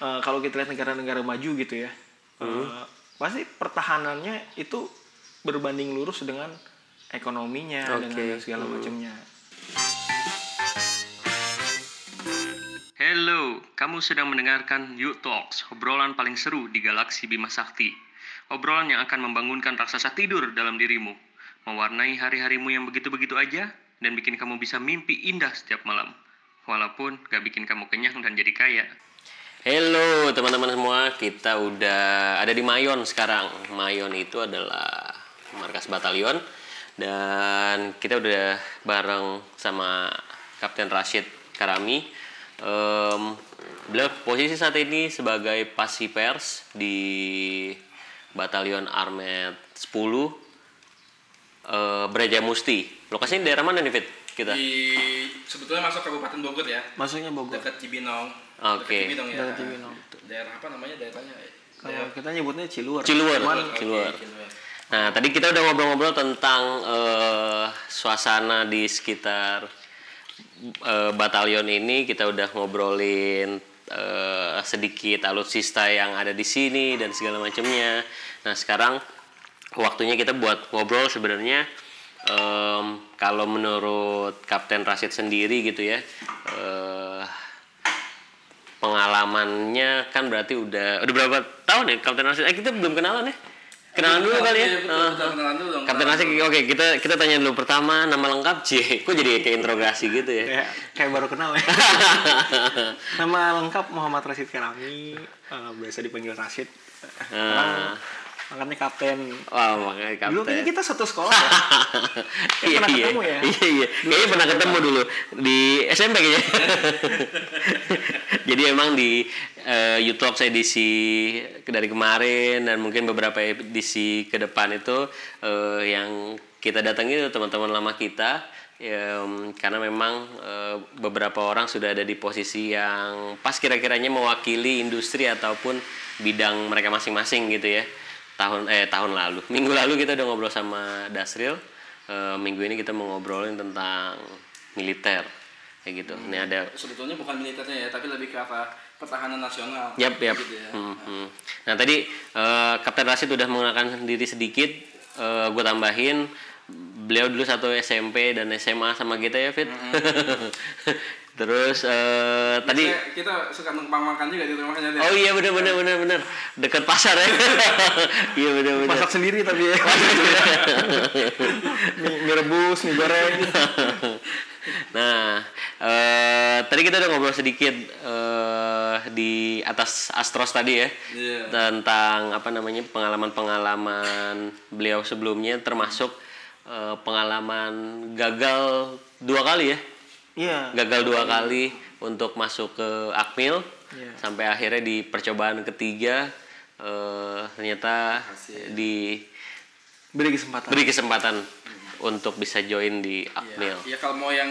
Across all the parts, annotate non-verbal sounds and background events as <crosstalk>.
eh, kalau kita lihat negara-negara maju gitu ya, eh, pasti pertahanannya itu berbanding lurus dengan ekonominya Oke. dengan segala macamnya. Hello, kamu sedang mendengarkan You Talks, obrolan paling seru di galaksi Bima Sakti. Obrolan yang akan membangunkan raksasa tidur dalam dirimu, mewarnai hari-harimu yang begitu-begitu aja, dan bikin kamu bisa mimpi indah setiap malam. Walaupun gak bikin kamu kenyang dan jadi kaya. Hello teman-teman semua, kita udah ada di Mayon sekarang. Mayon itu adalah markas batalion dan kita udah bareng sama Kapten Rashid Karami. Em, beliau posisi saat ini sebagai pasi pers di Batalion Armet 10 eh Braja Musti. Lokasinya daerah mana nih Fit? Kita. di sebetulnya masuk Kabupaten Bogor ya Masuknya Bogor. dekat Cibinong Oke. dekat Cibinong ya Dekat Cibinong. daerah apa namanya daerahnya Kalau kita nyebutnya Ciluar. Ciluar. Cuman Oke, Ciluar. Ciluar. Nah, tadi kita udah ngobrol-ngobrol tentang eh, suasana di sekitar eh, batalion ini. Kita udah ngobrolin eh, sedikit alutsista yang ada di sini dan segala macamnya. Nah, sekarang waktunya kita buat ngobrol sebenarnya em, kalau menurut Kapten Rashid sendiri gitu ya. eh, pengalamannya kan berarti udah udah berapa tahun ya Kapten Rashid? Eh kita belum kenalan ya? Kenalan dulu kali ya. Betul, betul, kenalan dulu dong Kapten Rashid, oke kita kita tanya dulu pertama nama lengkap C. Kok jadi kayak interogasi gitu ya? kayak kayak baru kenal ya. <laughs> Nama lengkap Muhammad Rashid Karami, eh, biasa dipanggil Rashid. Ah. Angkatnya kapten. Wah, makanya Dulu kayaknya kapten. kita satu sekolah ya. <laughs> Iya, pernah iya. ketemu ya? Iya, iya. Kayaknya pernah ketemu dulu di SMP kayaknya. <laughs> Jadi emang di eh, YouTube saya edisi dari kemarin dan mungkin beberapa edisi ke depan itu eh, yang kita datangi itu teman-teman lama kita ya, karena memang eh, beberapa orang sudah ada di posisi yang pas kira-kiranya mewakili industri ataupun bidang mereka masing-masing gitu ya tahun eh tahun lalu minggu lalu kita udah ngobrol sama Dasril Eh, minggu ini kita mau ngobrolin tentang militer kayak gitu ini ada sebetulnya bukan militernya ya tapi lebih ke apa pertahanan nasional Yap, yap. gitu ya. Hmm, hmm. Nah tadi eh, Kapten Rashid udah mengenalkan diri sedikit. gue tambahin beliau dulu satu SMP dan SMA sama kita ya Fit. <laughs> Terus eh, tadi Kita, kita suka numpang makan juga di rumahnya dia. Oh iya bener bener bener bener dekat pasar ya. <laughs> iya bener bener. Masak sendiri tapi ya. <laughs> mie, mie rebus, mie goreng. <laughs> Nah, eh, tadi kita udah ngobrol sedikit eh, di atas Astros tadi ya Iya. tentang apa namanya pengalaman-pengalaman beliau sebelumnya, termasuk eh, pengalaman gagal dua kali ya, Iya. gagal dua kali untuk masuk ke Akmil, Iya. sampai akhirnya di percobaan ketiga eh, ternyata diberi Beri kesempatan. kesempatan untuk bisa join di Iya. Akmil. Ya kalau mau yang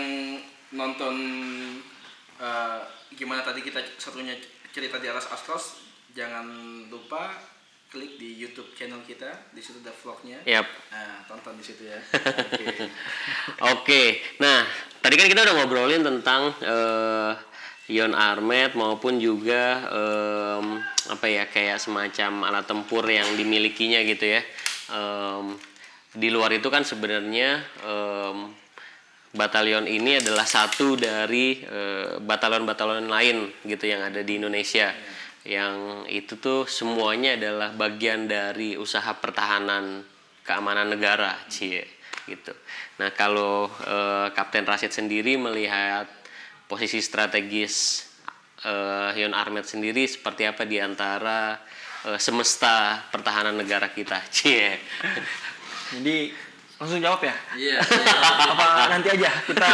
nonton eh, gimana tadi kita satunya cerita di atas Astros, jangan lupa klik di YouTube channel kita, di situ ada vlognya. Yap. Nah, tonton di situ ya. <laughs> Oke, nah tadi kan kita udah ngobrolin tentang eh, Ion Armet maupun juga em, apa ya kayak semacam alat tempur yang dimilikinya gitu ya. Em, di luar itu kan sebenarnya em, batalion ini adalah satu dari eh, batalion-batalion lain gitu yang ada di Indonesia. Yang itu tuh semuanya adalah bagian dari usaha pertahanan keamanan negara, cie gitu. Nah, kalau eh, Kapten Rashid sendiri melihat posisi strategis eh, Yon Armet sendiri seperti apa di antara eh, semesta pertahanan negara kita, <laughs> cie. Jadi langsung jawab ya. Iya. <laughs> Apa nanti aja kita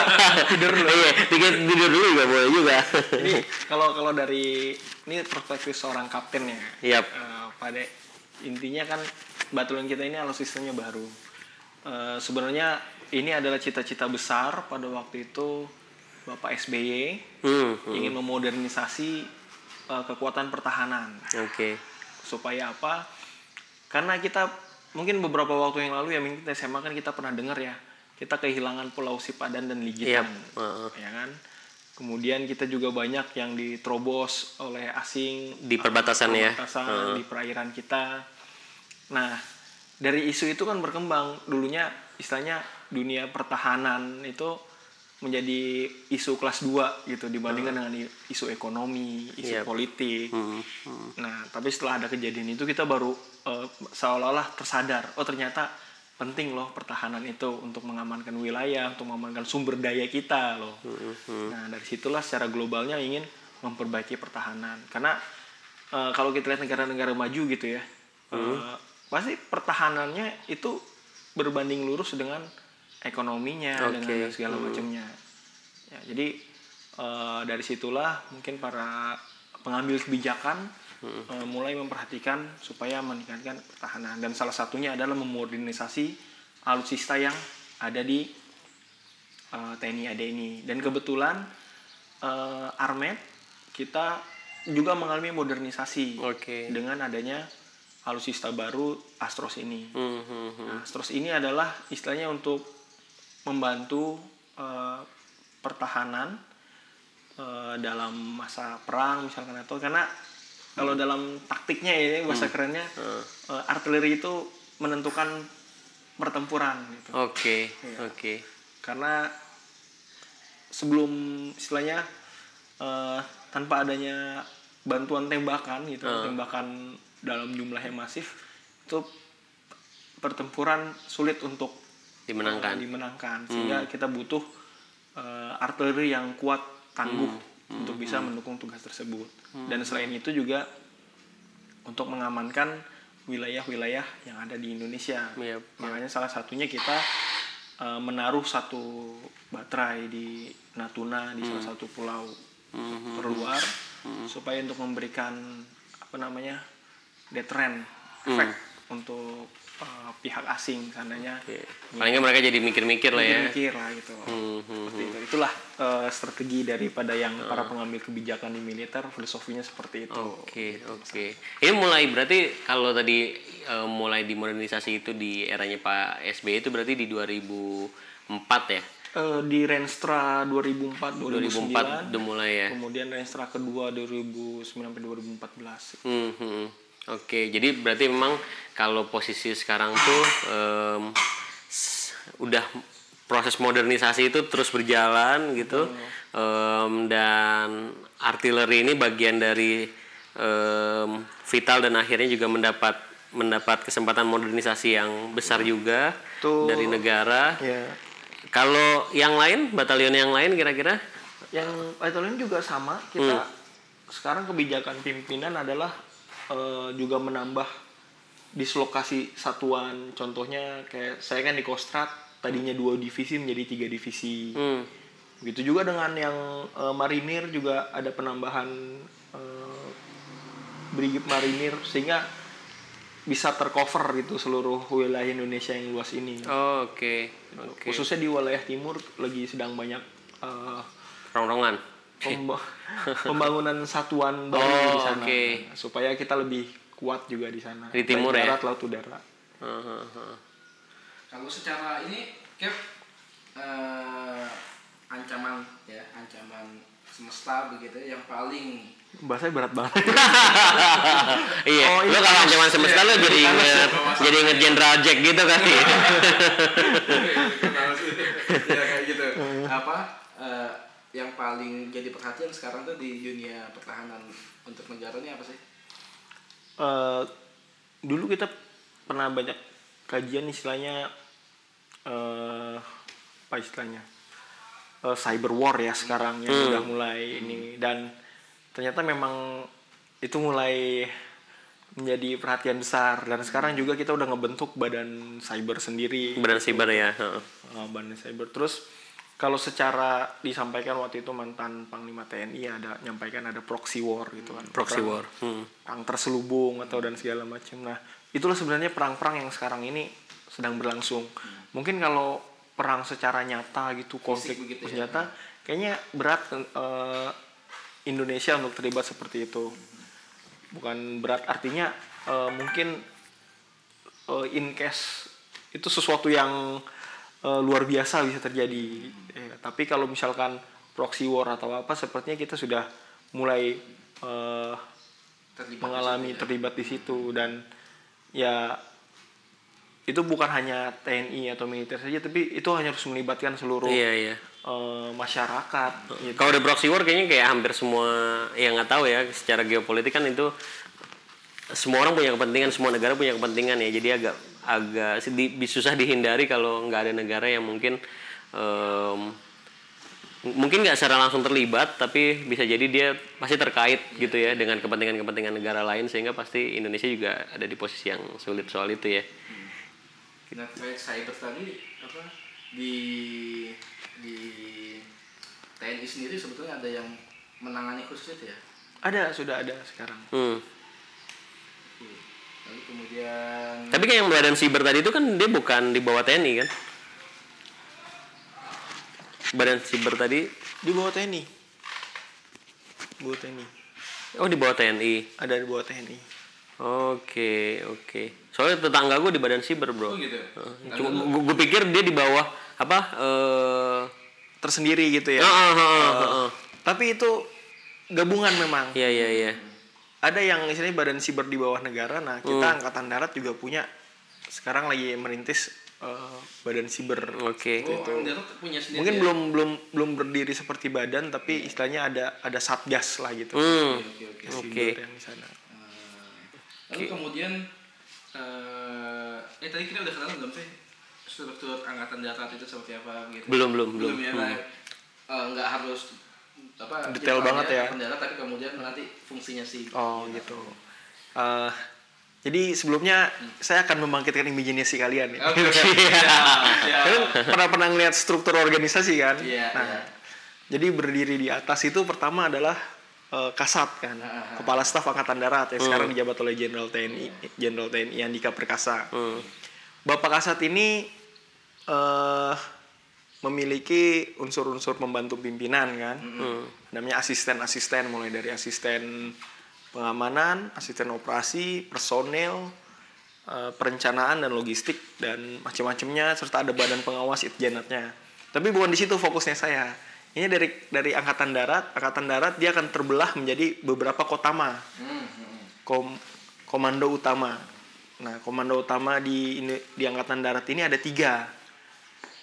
tidur dulu. Iya, tidur tidur dulu juga boleh juga. Jadi kalau kalau dari ini perspektif seorang kapten ya. Yap. Eh, pada intinya kan batalion kita ini alutsistanya baru. Eh, sebenarnya ini adalah cita-cita besar pada waktu itu Bapak SBY Hmm, hmm, ingin memodernisasi eh, kekuatan pertahanan. Oke. Supaya apa? Karena kita mungkin beberapa waktu yang lalu ya mungkin SMA kan kita pernah dengar ya kita kehilangan Pulau Sipadan dan Ligitan, Yap, heeh. ya kan? Kemudian kita juga banyak yang diterobos oleh asing Di perbatasan ya? perbatasan, di perairan kita. Nah, dari isu itu kan berkembang. Dulunya istilahnya dunia pertahanan itu menjadi isu kelas 2 gitu dibandingkan dengan i- isu ekonomi, isu Yep. politik. Hmm, hmm. Nah, tapi setelah ada kejadian itu kita baru eh, seolah-olah tersadar, oh ternyata penting loh pertahanan itu untuk mengamankan wilayah, untuk mengamankan sumber daya kita loh. Nah, dari situlah secara globalnya ingin memperbaiki pertahanan. Karena eh, kalau kita lihat negara-negara maju gitu ya, eh, pasti pertahanannya itu berbanding lurus dengan ekonominya Oke. dengan segala macamnya. Ya, jadi eh, dari situlah mungkin para pengambil kebijakan eh, mulai memperhatikan supaya meningkatkan pertahanan dan salah satunya adalah memodernisasi alutsista yang ada di eh, TNI AD ini dan kebetulan eh, Armet kita juga mengalami modernisasi Oke. dengan adanya alutsista baru Astros ini. Hmm, hmm, hmm. Nah, Astros ini adalah istilahnya untuk membantu eh, pertahanan eh, dalam masa perang misalkan atau karena kalau dalam taktiknya ya bahasa kerennya eh, artileri itu menentukan pertempuran gitu. Oke, Iya. oke. Karena sebelum istilahnya eh, tanpa adanya bantuan tembakan gitu, tembakan dalam jumlah yang masif itu pertempuran sulit untuk Dimenangkan. eh, dimenangkan. Sehingga kita butuh eh, artileri yang kuat tangguh untuk bisa mendukung tugas tersebut. Dan selain itu juga untuk mengamankan wilayah-wilayah yang ada di Indonesia. Yep, makanya salah satunya kita eh, menaruh satu baterai di Natuna di salah satu pulau terluar supaya untuk memberikan apa namanya deterrent efek untuk eh, pihak asing seandainya Oke. Paling nggak mereka jadi mikir-mikir lah ya. mikir lah gitu Hmm, hmm, Seperti itu. itulah eh, strategi daripada yang para pengambil kebijakan di militer filosofinya seperti itu Oke, oke. Ini mulai berarti kalau tadi eh, mulai dimodernisasi itu di eranya Pak SBY itu berarti di 2004 ya. Di Renstra 2004 2004 2009 udah mulai ya. kemudian Renstra kedua 2009 sampai 2014 Hmm, hmm. Oke, jadi berarti memang kalau posisi sekarang tuh s- udah proses modernisasi itu terus berjalan gitu, Em, dan artileri ini bagian dari em, vital dan akhirnya juga mendapat mendapat kesempatan modernisasi yang besar juga Tuh. dari negara. ya Kalau yang lain, batalion yang lain kira-kira? yang batalion juga sama kita sekarang kebijakan pimpinan adalah eh, juga menambah dislokasi satuan contohnya kayak saya kan di Kostrad tadinya dua divisi menjadi tiga divisi Hmm. Begitu juga dengan yang eh, marinir juga ada penambahan eh, brigade marinir sehingga bisa tercover gitu seluruh wilayah Indonesia yang luas ini. Oh, Oke, oke. Khususnya di wilayah timur lagi sedang banyak eh, Rongrongan. Pemba- pembangunan satuan baru Oh, di sana oke. supaya kita lebih kuat juga di sana. Di timur Baik ya? darat, laut, udara. Hahaha. Kalau secara ini Cap eh, ancaman ya, ancaman semesta begitu yang paling Bahasanya berat banget. <laughs> Iya, Oh, lo kalau ancaman semesta lo jadi inget jadi inget General Jack gitu kali. ya kayak gitu. Apa eh, yang paling jadi perhatian sekarang tuh di dunia pertahanan untuk negara ini apa sih? eh dulu kita pernah banyak kajian istilahnya eh apa istilahnya Eh, cyber war ya sekarang yang Hmm. udah mulai ini dan ternyata memang itu mulai menjadi perhatian besar dan sekarang juga kita udah ngebentuk badan cyber sendiri Beran siber ya. heeh. uh, badan cyber terus kalau secara disampaikan waktu itu mantan panglima TNI ada nyampaikan ada proxy war gitu kan Proxy Perang- war. Hmm. perang terselubung atau dan segala macam. Nah, itulah sebenarnya perang-perang yang sekarang ini sedang berlangsung. Mungkin kalau perang secara nyata gitu konflik begitu ya. senjata kayaknya berat eh, Indonesia untuk terlibat seperti itu. Bukan berat artinya eh, mungkin eh, in case itu sesuatu yang eh, luar biasa bisa terjadi. Ya, tapi kalau misalkan proxy war atau apa sepertinya kita sudah mulai eh, Terlibat mengalami di situ ya. terlibat di situ dan ya itu bukan hanya TNI atau militer saja tapi itu hanya harus melibatkan seluruh Iya iya. eh, masyarakat gitu. Kalau udah proxy war kayaknya kayak hampir semua yang nggak tahu ya secara geopolitik kan itu semua orang punya kepentingan, semua negara punya kepentingan ya. Jadi agak agak sedi- susah dihindari kalau nggak ada negara yang mungkin em, mungkin nggak secara langsung terlibat tapi bisa jadi dia pasti terkait gitu ya dengan kepentingan-kepentingan negara lain sehingga pasti Indonesia juga ada di posisi yang sulit soal itu ya. Nah, kayak cyber tadi apa di di TNI sendiri sebetulnya ada yang menangani khusus itu ya. ada sudah ada sekarang Hmm. Lalu kemudian Tapi kan yang badan siber tadi itu kan dia bukan di bawah TNI kan? Badan siber tadi di bawah TNI di bawah TNI oh di bawah TNI. ada di bawah TNI Oke, oke. Soalnya tetangga gue di badan siber, Bro. Oh gitu. Cuma gue pikir dia di bawah apa eh tersendiri gitu ya ah, ah, ah, ah, ah. tapi itu gabungan memang Iya, iya, iya. Ada yang istilahnya badan siber di bawah negara nah kita angkatan darat juga punya sekarang lagi merintis eh, badan siber Oke. Oh, Darat punya sendiri. mungkin ya? belum belum belum berdiri seperti badan tapi istilahnya ada ada satgas lah gitu Hmm. Oke, oke. siber yang di sana Lalu kemudian eh eh tadi kita udah kenalan belum sih struktur angkatan darat itu seperti apa gitu? Belum, belum, belum. ya. Nah, eh, nggak harus apa Detail banget ya. darat tapi kemudian nanti fungsinya si oh gitu Eh, jadi sebelumnya saya akan membangkitkan imajinasi kalian ya. <laughs> Siap, siap. Kalian pernah pernah ngeliat struktur organisasi kan? Iya, Nah, iya. Jadi berdiri di atas itu pertama adalah eh, Kasat kan, Ah, Kepala Staf Angkatan Darat yang sekarang dijabat oleh Jenderal TNI, Jenderal TNI Andika Perkasa. Hmm. Bapak Kasat ini eh memiliki unsur-unsur pembantu pimpinan kan, namanya asisten-asisten mulai dari asisten pengamanan, asisten operasi, personel, eh, perencanaan dan logistik dan macam-macamnya serta ada badan pengawas itjenatnya. Tapi bukan di situ fokusnya saya. Ini dari dari angkatan darat, angkatan darat dia akan terbelah menjadi beberapa kotama kom komando utama. Nah, komando utama di di angkatan darat ini ada tiga.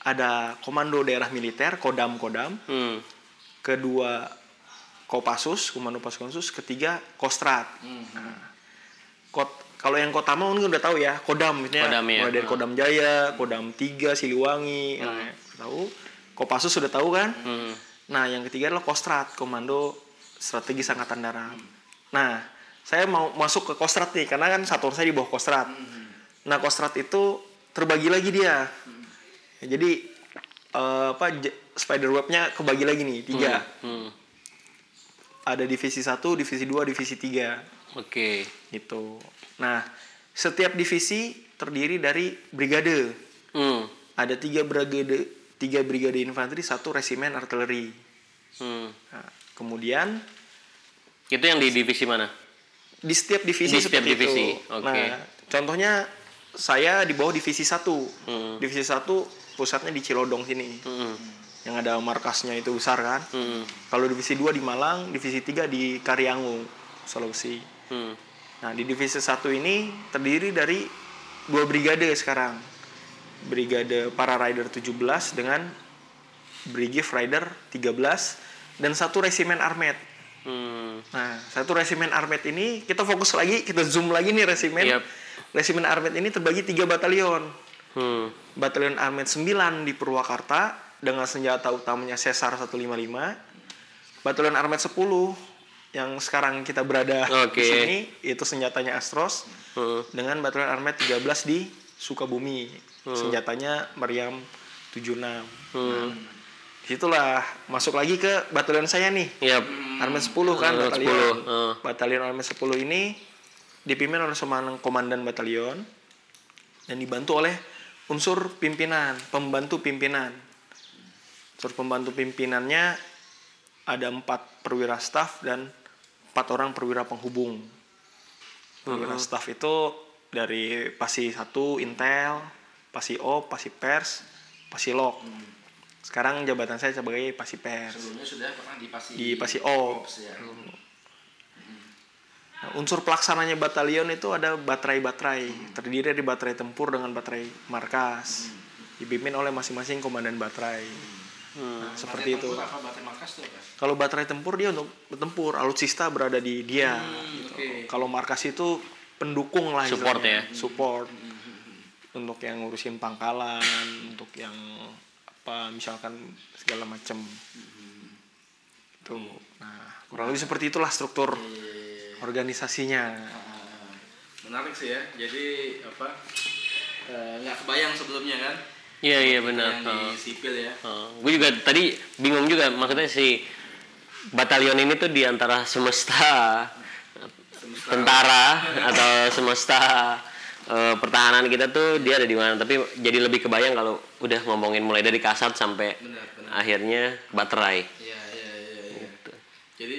Ada komando daerah militer, kodam kodam. Hmm. Kedua Kopassus, komando pasukan khusus. Ketiga Kostrat. Nah, kot kalau yang kotama mungkin udah tahu ya, kodam misalnya. Kodam, ya. mulai dari Kodam Jaya, Kodam 3 Siliwangi, nah, tahu. Kopassus sudah tahu kan? Hmm. Nah, yang ketiga adalah Kostrat, Komando Strategis Angkatan Darat. Nah, saya mau masuk ke Kostrat nih, karena kan satuan saya di bawah Kostrat. Nah, Kostrat itu terbagi lagi dia. Ya, jadi eh, apa spider webnya kebagi lagi nih tiga. Hmm. Ada divisi 1, divisi 2, divisi 3 Oke. gitu. Nah, setiap divisi terdiri dari brigade. Hmm. Ada tiga brigade, tiga brigade infanteri, satu resimen artileri. Hmm. Nah, kemudian Itu yang di divisi mana? di setiap divisi Di setiap seperti divisi, itu. oke. Nah, contohnya saya di bawah divisi 1. Hmm. Divisi 1 pusatnya di Cilodong sini. Hmm. Yang ada markasnya itu besar kan. Hmm. Kalau divisi 2 di Malang, divisi 3 di Karyangu, Sulawesi. Hmm. Nah, di divisi 1 ini terdiri dari dua brigade sekarang. Brigade para rider 17 dengan Brigif Rider 13 dan satu resimen armet. Hmm. Nah, satu resimen armet ini kita fokus lagi, kita zoom lagi nih resimen. Yap. Resimen armet ini terbagi tiga batalion. Hmm. Batalion armet 9 di Purwakarta dengan senjata utamanya Cesar 155. Batalion armet 10 yang sekarang kita berada Oke. di sini itu senjatanya Astros Hmm. dengan batalion armet 13 di Sukabumi. Senjatanya Meriam 76. Hmm. Di situlah masuk lagi ke batalion saya nih. Yap. Armet 10 kan Armet batalion. 10, heeh. Batalion Armet 10 ini dipimpin oleh seorang komandan batalion dan dibantu oleh unsur pimpinan, pembantu pimpinan. Unsur pembantu pimpinannya ada empat perwira staf dan empat orang perwira penghubung. Perwira staf itu dari pasi 1 Intel, pasi Op, pasi Pers, pasi Lok. sekarang jabatan saya sebagai pasipers Sebelumnya sudah pernah di Pasi di Pasi Ops. Ops, ya. Nah, unsur pelaksananya batalion itu ada baterai-baterai. Terdiri dari baterai tempur dengan baterai markas. Dipimpin oleh masing-masing komandan baterai. Nah, seperti itu. tempur Apa? Baterai markas itu apa? kalau baterai tempur dia untuk bertempur alutsista berada di dia gitu. oke. kalau markas itu pendukung lah Support istilahnya. ya? support. Untuk yang ngurusin pangkalan untuk yang apa misalkan segala macam itu nah kurang lebih seperti itulah struktur organisasinya Ah, menarik sih ya. Jadi apa? eh, nggak kebayang sebelumnya kan? Iya iya benar. Yang di sipil ya. gue juga tadi bingung juga maksudnya si batalion ini tuh di antara semesta Semesta tentara atau semesta eh, pertahanan kita tuh dia ada di mana tapi jadi lebih kebayang kalau udah ngomongin mulai dari kasat sampai Benar, benar. akhirnya baterai Iya, iya, iya, iya. Jadi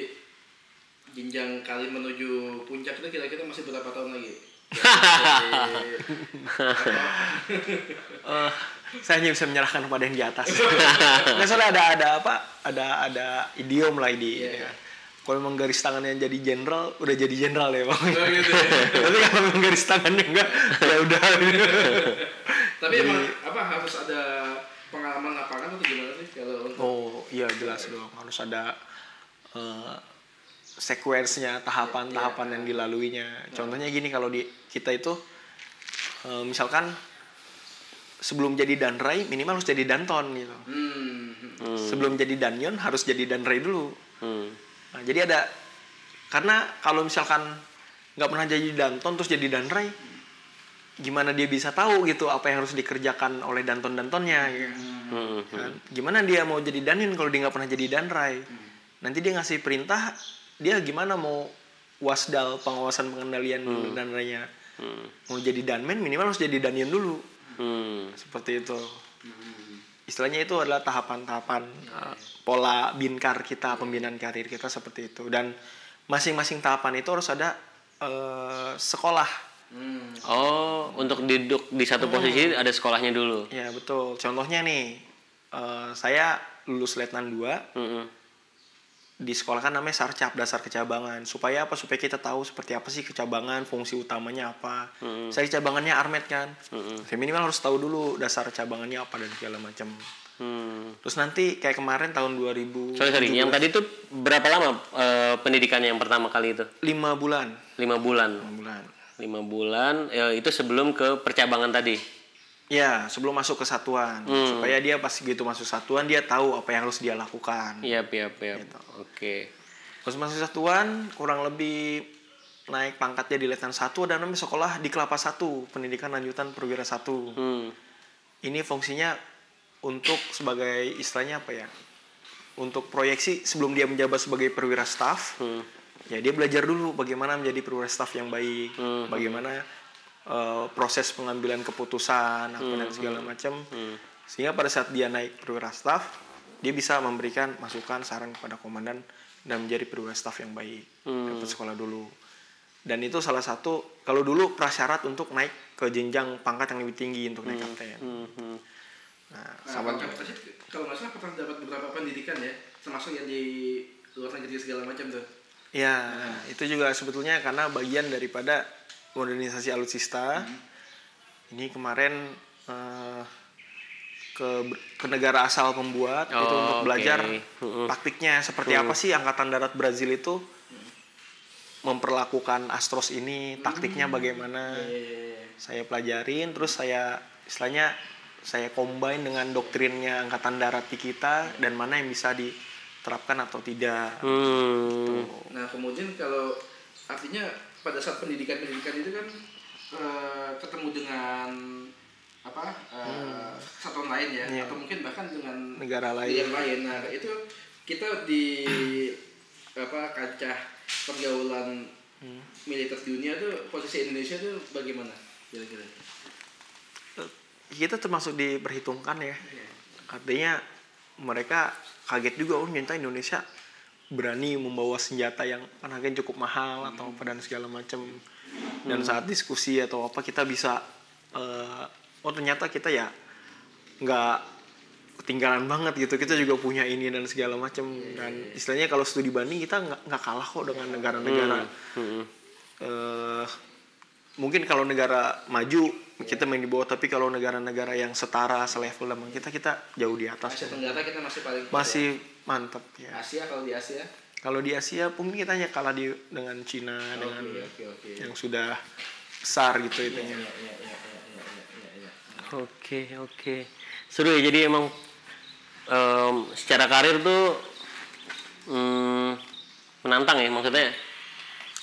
jenjang kali menuju puncak itu kira-kira masih berapa tahun lagi? Eh, saya hanya bisa menyerahkan kepada yang di atas. <laughs> Nggak soalnya ada ada apa? Ada ada idiom lah di. Iya. ya. Kalau memang garis tangannya jadi jenderal, udah jadi jenderal ya bang. Oh, gitu ya. Tapi kalau memang garis tangannya enggak, ya udah. Tapi emang apa harus ada pengalaman lapangan atau gimana sih kalau untuk Oh iya jelas dong harus ada eh, sequence-nya tahapan-tahapan yang dilaluinya. Contohnya gini kalau di kita itu eh, misalkan sebelum jadi danrai minimal harus jadi danton gitu. hmm, Sebelum jadi danyon harus jadi danrai dulu. Hmm. Nah, jadi ada karena kalau misalkan nggak pernah jadi danton terus jadi danrai gimana dia bisa tahu gitu apa yang harus dikerjakan oleh danton dantonnya gitu. Hmm. kan? gimana dia mau jadi danin kalau dia nggak pernah jadi danrai nanti dia ngasih perintah dia gimana mau wasdal pengawasan pengendalian danrainya Hmm. mau jadi danmen minimal harus jadi danion dulu. Hmm. seperti itu. Istilahnya itu adalah tahapan-tahapan uh, pola binkar kita pembinaan karir kita seperti itu. Dan masing-masing tahapan itu harus ada uh, sekolah. Hmm, Oh, untuk duduk di satu posisi ada sekolahnya dulu. ya betul. Contohnya nih uh, saya lulus letnan 2 Hmm. Di sekolah kan namanya sarcap dasar kecabangan supaya apa supaya kita tahu seperti apa sih kecabangan fungsi utamanya apa Hmm. saya cabangannya armet kan Hmm. saya minimal harus tahu dulu dasar cabangannya apa dan segala macam Hmm. terus nanti kayak kemarin tahun 2000 Sorry, sorry. Yang tadi tuh berapa lama eh, pendidikannya yang pertama kali itu? lima bulan Lima bulan. lima bulan Lima bulan. ya, itu sebelum ke percabangan tadi. Ya sebelum masuk ke satuan Hmm. supaya dia pas gitu masuk satuan dia tahu apa yang harus dia lakukan Iya, iya, iya. Gitu. Oke. Pas masuk satuan kurang lebih naik pangkatnya di letnan satu ada namanya sekolah di kelapa satu pendidikan lanjutan perwira satu Hmm. ini fungsinya untuk sebagai istilahnya apa ya untuk proyeksi sebelum dia menjabat sebagai perwira staff Hmm. ya dia belajar dulu bagaimana menjadi perwira staff yang baik Hmm. bagaimana eh, proses pengambilan keputusan apa dan segala macam Hmm. sehingga pada saat dia naik perwira staff dia bisa memberikan masukan saran kepada komandan dan menjadi perwira staff yang baik Hmm. dapat sekolah dulu dan itu salah satu kalau dulu prasyarat untuk naik ke jenjang pangkat yang lebih tinggi untuk naik kapten Hmm. Hmm. nah Nah, sama kalau nggak salah pernah dapat beberapa pendidikan ya, termasuk yang di luar negeri segala macam tuh. Ya, itu juga sebetulnya karena bagian daripada modernisasi alutsista. Ini kemarin eh, ke ke negara asal pembuat itu Oh, untuk oke. belajar Mm-mm. taktiknya seperti apa sih angkatan darat Brazil itu memperlakukan Astros ini, taktiknya bagaimana. Saya pelajarin terus saya istilahnya saya combine dengan doktrinnya angkatan darat di kita dan mana yang bisa diterapkan atau tidak. Hmm. Nah kemudian kalau artinya pada saat pendidikan-pendidikan itu kan eh, ketemu dengan apa eh, satuan lain ya, Iya. atau mungkin bahkan dengan Negara lain. yang lain. Nah itu kita di <clears throat> apa kancah pergaulan militer dunia tuh posisi Indonesia tuh bagaimana kira-kira? kita termasuk diperhitungkan ya artinya mereka kaget juga oh ternyata Indonesia berani membawa senjata yang harganya cukup mahal atau apa dan segala macam dan saat diskusi atau apa kita bisa eh, oh ternyata kita ya nggak ketinggalan banget gitu. Kita juga punya ini dan segala macam dan istilahnya kalau studi banding kita nggak nggak kalah kok dengan negara-negara. Hmm. eh, mungkin kalau negara maju kita main di bawah. Tapi kalau negara-negara yang setara selevel sama kita kita jauh di atas Asia Tenggara kita masih paling masih mantap ya. Asia kalau di Asia? Kalau di Asia mungkin kita hanya kalah di dengan Cina dengan oke oke oke. yang sudah besar gitu itunya. Iya, iya, iya, iya, iya. Oke oke. Seru ya jadi emang em, secara karir tuh mm, menantang ya maksudnya.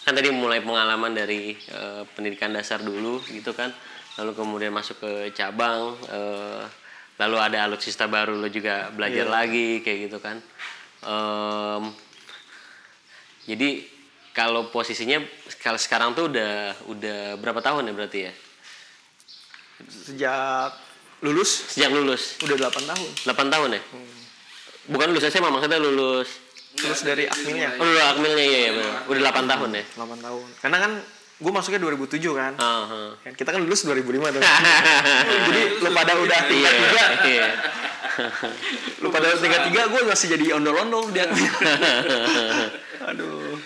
Kan tadi mulai pengalaman dari eh, pendidikan dasar dulu gitu kan. Lalu kemudian masuk ke cabang eh, lalu ada alutsista baru lo juga belajar lagi kayak gitu kan. Em, jadi kalau posisinya kalau sekarang tuh udah udah berapa tahun ya berarti ya? Sejak lulus? Sejak lulus. Udah 8 tahun. 8 tahun ya? Bukan lulus SMA maksudnya lulus. Terus dari akmilnya? Oh lulus akmilnya iya ya benar. Udah 8 tahun ya? 8 tahun. Karena kan gue masuknya 2007 kan Ah, ah. Kan kita kan lulus 2005 tuh <laughs> jadi lu pada udah tingkat Iya, tiga iya. lu pada tingkat tiga gue masih jadi ondol-ondol di akmil <laughs> aduh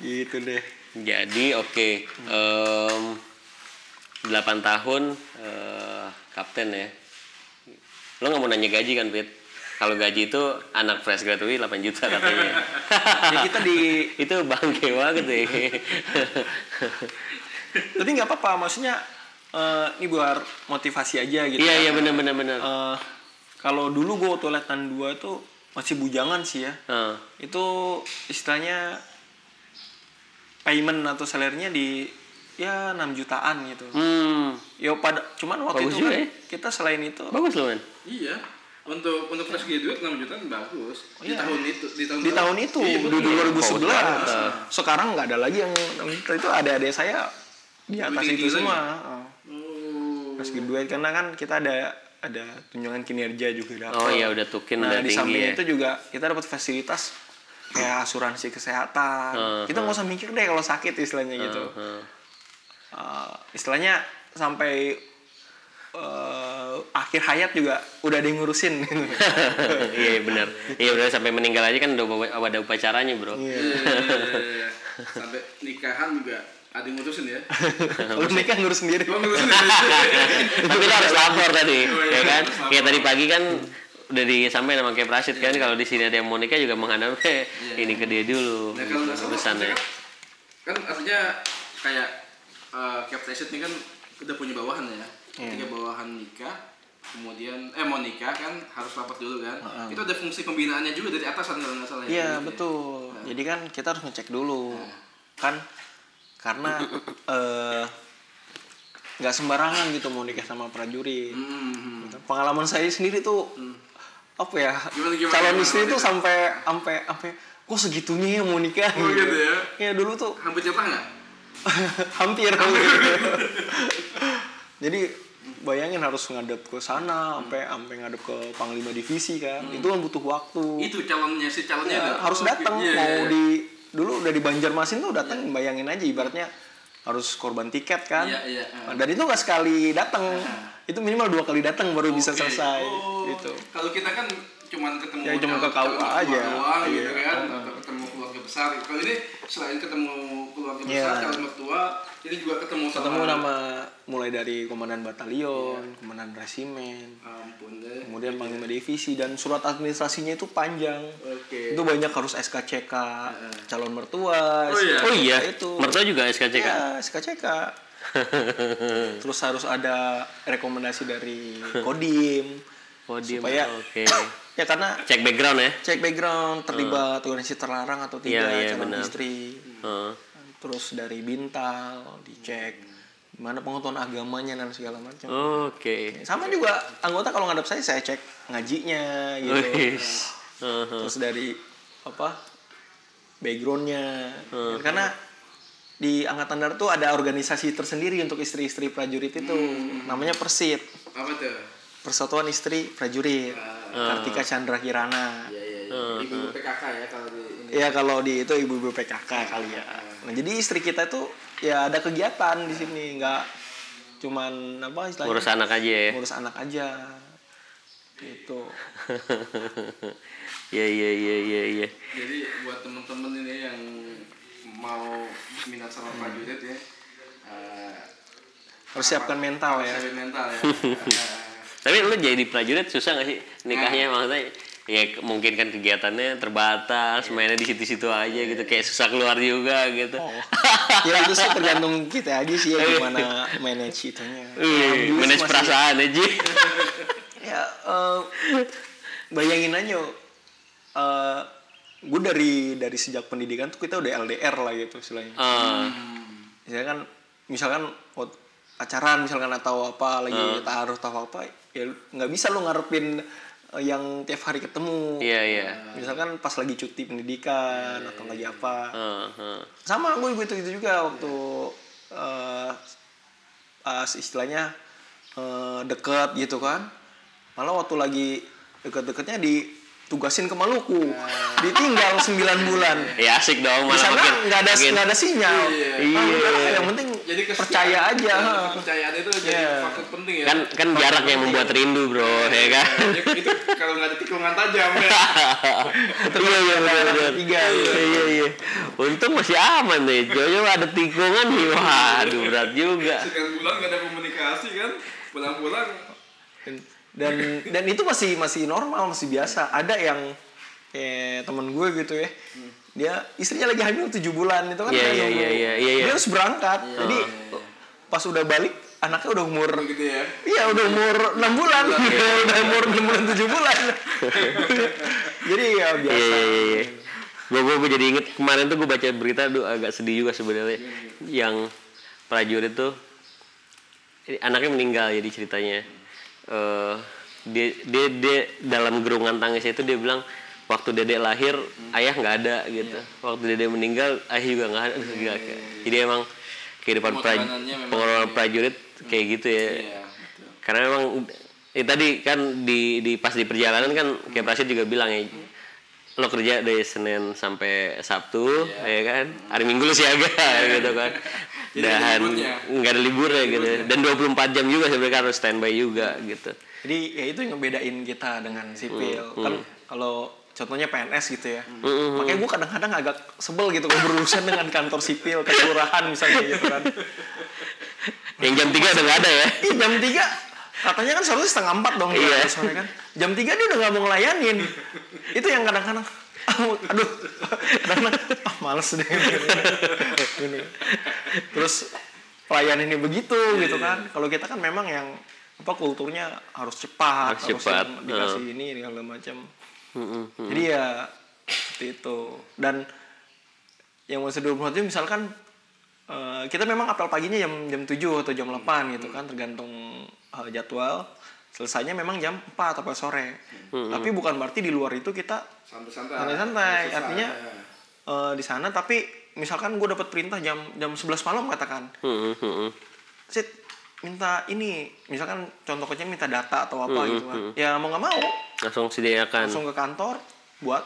gitu deh Jadi oke Em, 8 tahun eh, kapten ya. Lo nggak mau nanya gaji kan, Pit? Kalau gaji itu anak fresh graduate 8 juta katanya. <laughs> ya kita di <laughs> itu bangke banget ya. <laughs> tapi nggak apa-apa maksudnya eh, ini buat motivasi aja gitu Iya iya benar benar benar. Eh, kalau dulu gue waktu letnan 2 tuh masih bujangan sih ya Ah. itu istilahnya payment atau salernya di ya 6 jutaan gitu Hmm, ya pada cuman waktu Bagus itu kan ya. kita selain itu bagus loh men. Iya. Untuk untuk fresh graduate 6 juta bagus. Di Iya. tahun itu di tahun di tahun itu Iya, di betul. 2011 banget. sekarang nggak ada lagi yang 6 juta itu ada adik saya di atas itu semua lagi. Oh. Oh. pas graduate karena kan kita ada ada tunjangan kinerja juga dapat Oh iya udah tukin nah di samping ya. itu juga kita dapat fasilitas kayak asuransi kesehatan Uh, kita nggak usah mikir deh kalau sakit istilahnya gitu Heeh. Uh, istilahnya sampai uh, akhir hayat juga udah ada yang ngurusin <laughs> iya benar. Iya benar sampai meninggal aja kan udah ada upacaranya, Bro. Iya. Iya, iya, iya. Sampai nikahan juga ada yang ngurusin ya. Kalau nikah ngurus sendiri. Oh, ngurusin ya. <laughs> Tapi kita harus lapor tadi, Oh, ya kan? Kayak tadi pagi kan udah disampaikan sama kayak Prasid kan kalau di sini ada yang mau nikah juga menghadap ke ini ke dia dulu Nah, kalau maksudnya kan, kan artinya kayak uh, Captain ini kan udah punya bawahan ya. Ketika bawahan nikah, kemudian eh mau nikah kan harus rapat dulu kan. Itu ada fungsi pembinaannya juga dari atasan kalau nggak salah ya. Iya Gitu ya. betul. Jadi kan kita harus ngecek dulu, kan karena <laughs> eh, nggak sembarangan gitu mau nikah sama prajurit. Hmm. Gitu. Pengalaman saya sendiri tuh apa ya? Gimana, gimana, calon istri tuh sampai sampai sampai kok segitunya ya mau nikah Oh, gitu ya? Ya dulu tuh Hampir nyata nggak? <laughs> hampir <laughs> Jadi bayangin harus ngadep ke sana sampai sampai ngadep ke panglima divisi kan. Itu kan butuh waktu. Itu calonnya si calonnya Ya, harus datang iya, mau iya. di dulu udah di Banjarmasin tuh datang bayangin aja ibaratnya harus korban tiket kan Iya, iya. Nah, dan itu nggak sekali datang itu minimal dua kali datang baru bisa Oke. selesai Oh, gitu Kalau kita kan cuman ketemu Ya, cuman ke KUA aja. doang gitu Iya. kan atau ketemu besar. Kalau ini selain ketemu keluarga Iya. besar, calon mertua, ini juga ketemu sama ketemu nama mulai dari komandan batalion Iya. komandan resimen ampun deh. kemudian panglima divisi dan surat administrasinya itu panjang Oke. itu banyak harus SKCK calon mertua Oh, iya. Oh iya, itu mertua juga SKCK. Ya, SKCK. Terus harus ada rekomendasi dari Kodim. Kodim, Supaya- oke. Ya karena Cek background ya. cek background terlibat organisasi terlarang atau tidak Iya, iya, calon istri. Heeh. Terus dari bintal dicek gimana pengetahuan agamanya dan segala macam. Oke. Sama juga anggota kalau ngadep saya saya cek ngajinya gitu. Wis. Heeh. Terus dari apa backgroundnya karena di angkatan darat tuh ada organisasi tersendiri untuk istri-istri prajurit itu namanya Persit Apa tuh? Persatuan Istri Prajurit Kartika Chandra Kirana Iya iya iya. Ibu PKK ya kalau di ini. ya kalau di itu ibu-ibu PKK kali ya nah jadi istri kita tuh ya ada kegiatan di sini nggak cuman apa istilahnya Ngurus anak aja ya. ngurus anak aja Itu. <laughs> Iya iya iya iya iya. Jadi buat temen-temen ini yang mau minat sama prajurit ya, eh, Harus siapkan mental ya. siapin mental ya. <laughs> Tapi lu jadi prajurit susah gak sih nikahnya maksudnya? Ya mungkin kan kegiatannya terbatas, mainnya di situ-situ aja gitu, kayak susah keluar juga gitu. Oh. <laughs> ya itu sih tergantung kita aja sih ya gimana manage itunya. Dulu sih manage masih- perasaan aja. <laughs> Ya eh, bayangin aja eh gue dari dari sejak pendidikan tuh kita udah LDR lah gitu istilahnya. Ah, Misalkan kan misalkan pacaran misalkan atau apa lagi taruh atau apa ya nggak bisa lu ngarepin eh, yang tiap hari ketemu. iya iya. Misalkan pas lagi cuti pendidikan atau lagi apa. Ah, ah. sama gue gitu gitu juga waktu eh, pas istilahnya eh, deket gitu kan malah waktu lagi deket-deketnya ditugasin ke Maluku ditinggal 9 bulan Ya asik dong, di malah sana makin nggak ada nggak ada sinyal Iya. Ah, udah, yang penting jadi percaya aja ya, ha. kepercayaan itu jadi Iya. faktor penting ya. kan kan jarak yang membuat rindu bro, ya kan? Ya, itu <laughs> kalau nggak ada tikungan tajam ya. iya iya benar tiga, Iya iya iya. Untung masih aman nih. Jojo ada tikungan nih. Waduh berat juga. Sekian bulan nggak ada komunikasi kan. Pulang-pulang dan dan itu masih masih normal masih biasa ada yang kayak temen gue gitu ya dia istrinya lagi hamil tujuh bulan itu kan Iya, iya, nunggu. iya, iya, iya, iya. dia harus berangkat jadi pas udah balik anaknya udah umur gitu ya. iya udah umur enam bulan udah umur enam bulan tujuh bulan <laughs> jadi ya Iya biasa iya iya. Gue gue jadi inget kemarin tuh gue baca berita tuh agak sedih juga sebenarnya. Yang prajurit tuh ini anaknya meninggal jadi ceritanya. Eh dia, dia dia dalam gerungan tangisnya itu dia bilang waktu dedek lahir ayah nggak ada gitu. Waktu dedek meninggal ayah juga nggak ada. Gila, kayak- Jadi emang kehidupan memang pengorbanan prajurit kayak gitu ya. Iya, betul. Karena memang ya tadi kan di di pas di perjalanan kan kayak Prasid juga bilang ya lo kerja dari Senin sampai Sabtu ya kan? Hari Minggu lu siaga gitu kan dan nggak ada liburnya gitu. Dan 24 jam juga sebenarnya harus standby juga gitu. Jadi ya itu yang ngebedain kita dengan sipil. Kan kalau contohnya PNS gitu ya. Makanya gue kadang-kadang agak sebel gitu kalau berurusan dengan kantor sipil kelurahan misalnya gitu kan. Yang jam 3 udah nggak ada ya? Ih, jam 3 katanya kan seharusnya setengah empat dong Iya. kan. Jam 3 dia udah nggak mau ngelayanin. Itu yang kadang-kadang aduh. Kadang-kadang ah males deh Gini. terus pelayan ini begitu gitu kan. kalau kita kan memang yang apa kulturnya harus cepat Harus cepat, yang dikasih ini segala macam. Jadi ya seperti itu. Dan yang masih 24 jam misalkan eh, kita memang apel paginya jam jam 7 atau jam 8 gitu kan tergantung eh, jadwal selesainya memang jam 4 atau sore. Tapi bukan berarti di luar itu kita Santai-santai. artinya ya. eh, di sana tapi misalkan gue dapat perintah jam jam 11 malam katakan. Mm-mm, mm-mm. Sit, minta ini. Misalkan contoh kecil minta data atau apa gitu kan. ya mau nggak mau langsung sediakan. langsung ke kantor buat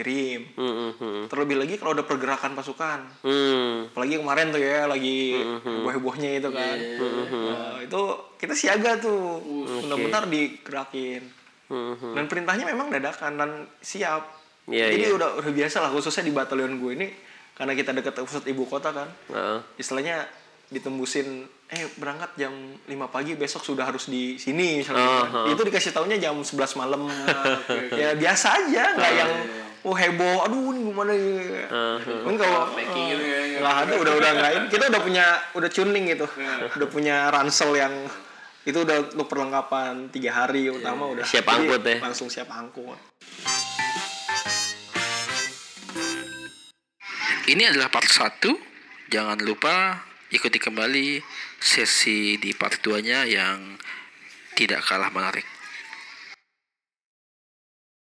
kirim Mm-mm, mm-mm. terlebih lagi kalau ada pergerakan pasukan. Hmm. apalagi kemarin tuh ya lagi heboh-hebohnya itu kan. Nah, itu kita siaga tuh. Benar-benar digerakin. Mm-mm. dan perintahnya memang dadakan dan siap. Iya, jadi iya. udah udah biasa lah khususnya di batalion gue ini karena kita dekat pusat ibu kota kan. Heeh. istilahnya ditembusin eh berangkat jam 5 pagi besok sudah harus di sini misalnya Oh, gitu kan. itu dikasih taunya jam 11 malam. <laughs> Ya biasa aja nggak yang oh heboh. Aduh ini gimana ya kan kalau Packing gitu ya, ya. nggak ada udah udah nggak ini. Kita udah punya udah tuning gitu. Udah punya ransel yang itu udah untuk perlengkapan tiga hari utama udah. Siap angkut ya. langsung siap angkut. Ini adalah part 1. Jangan lupa ikuti kembali sesi di part 2-nya yang tidak kalah menarik.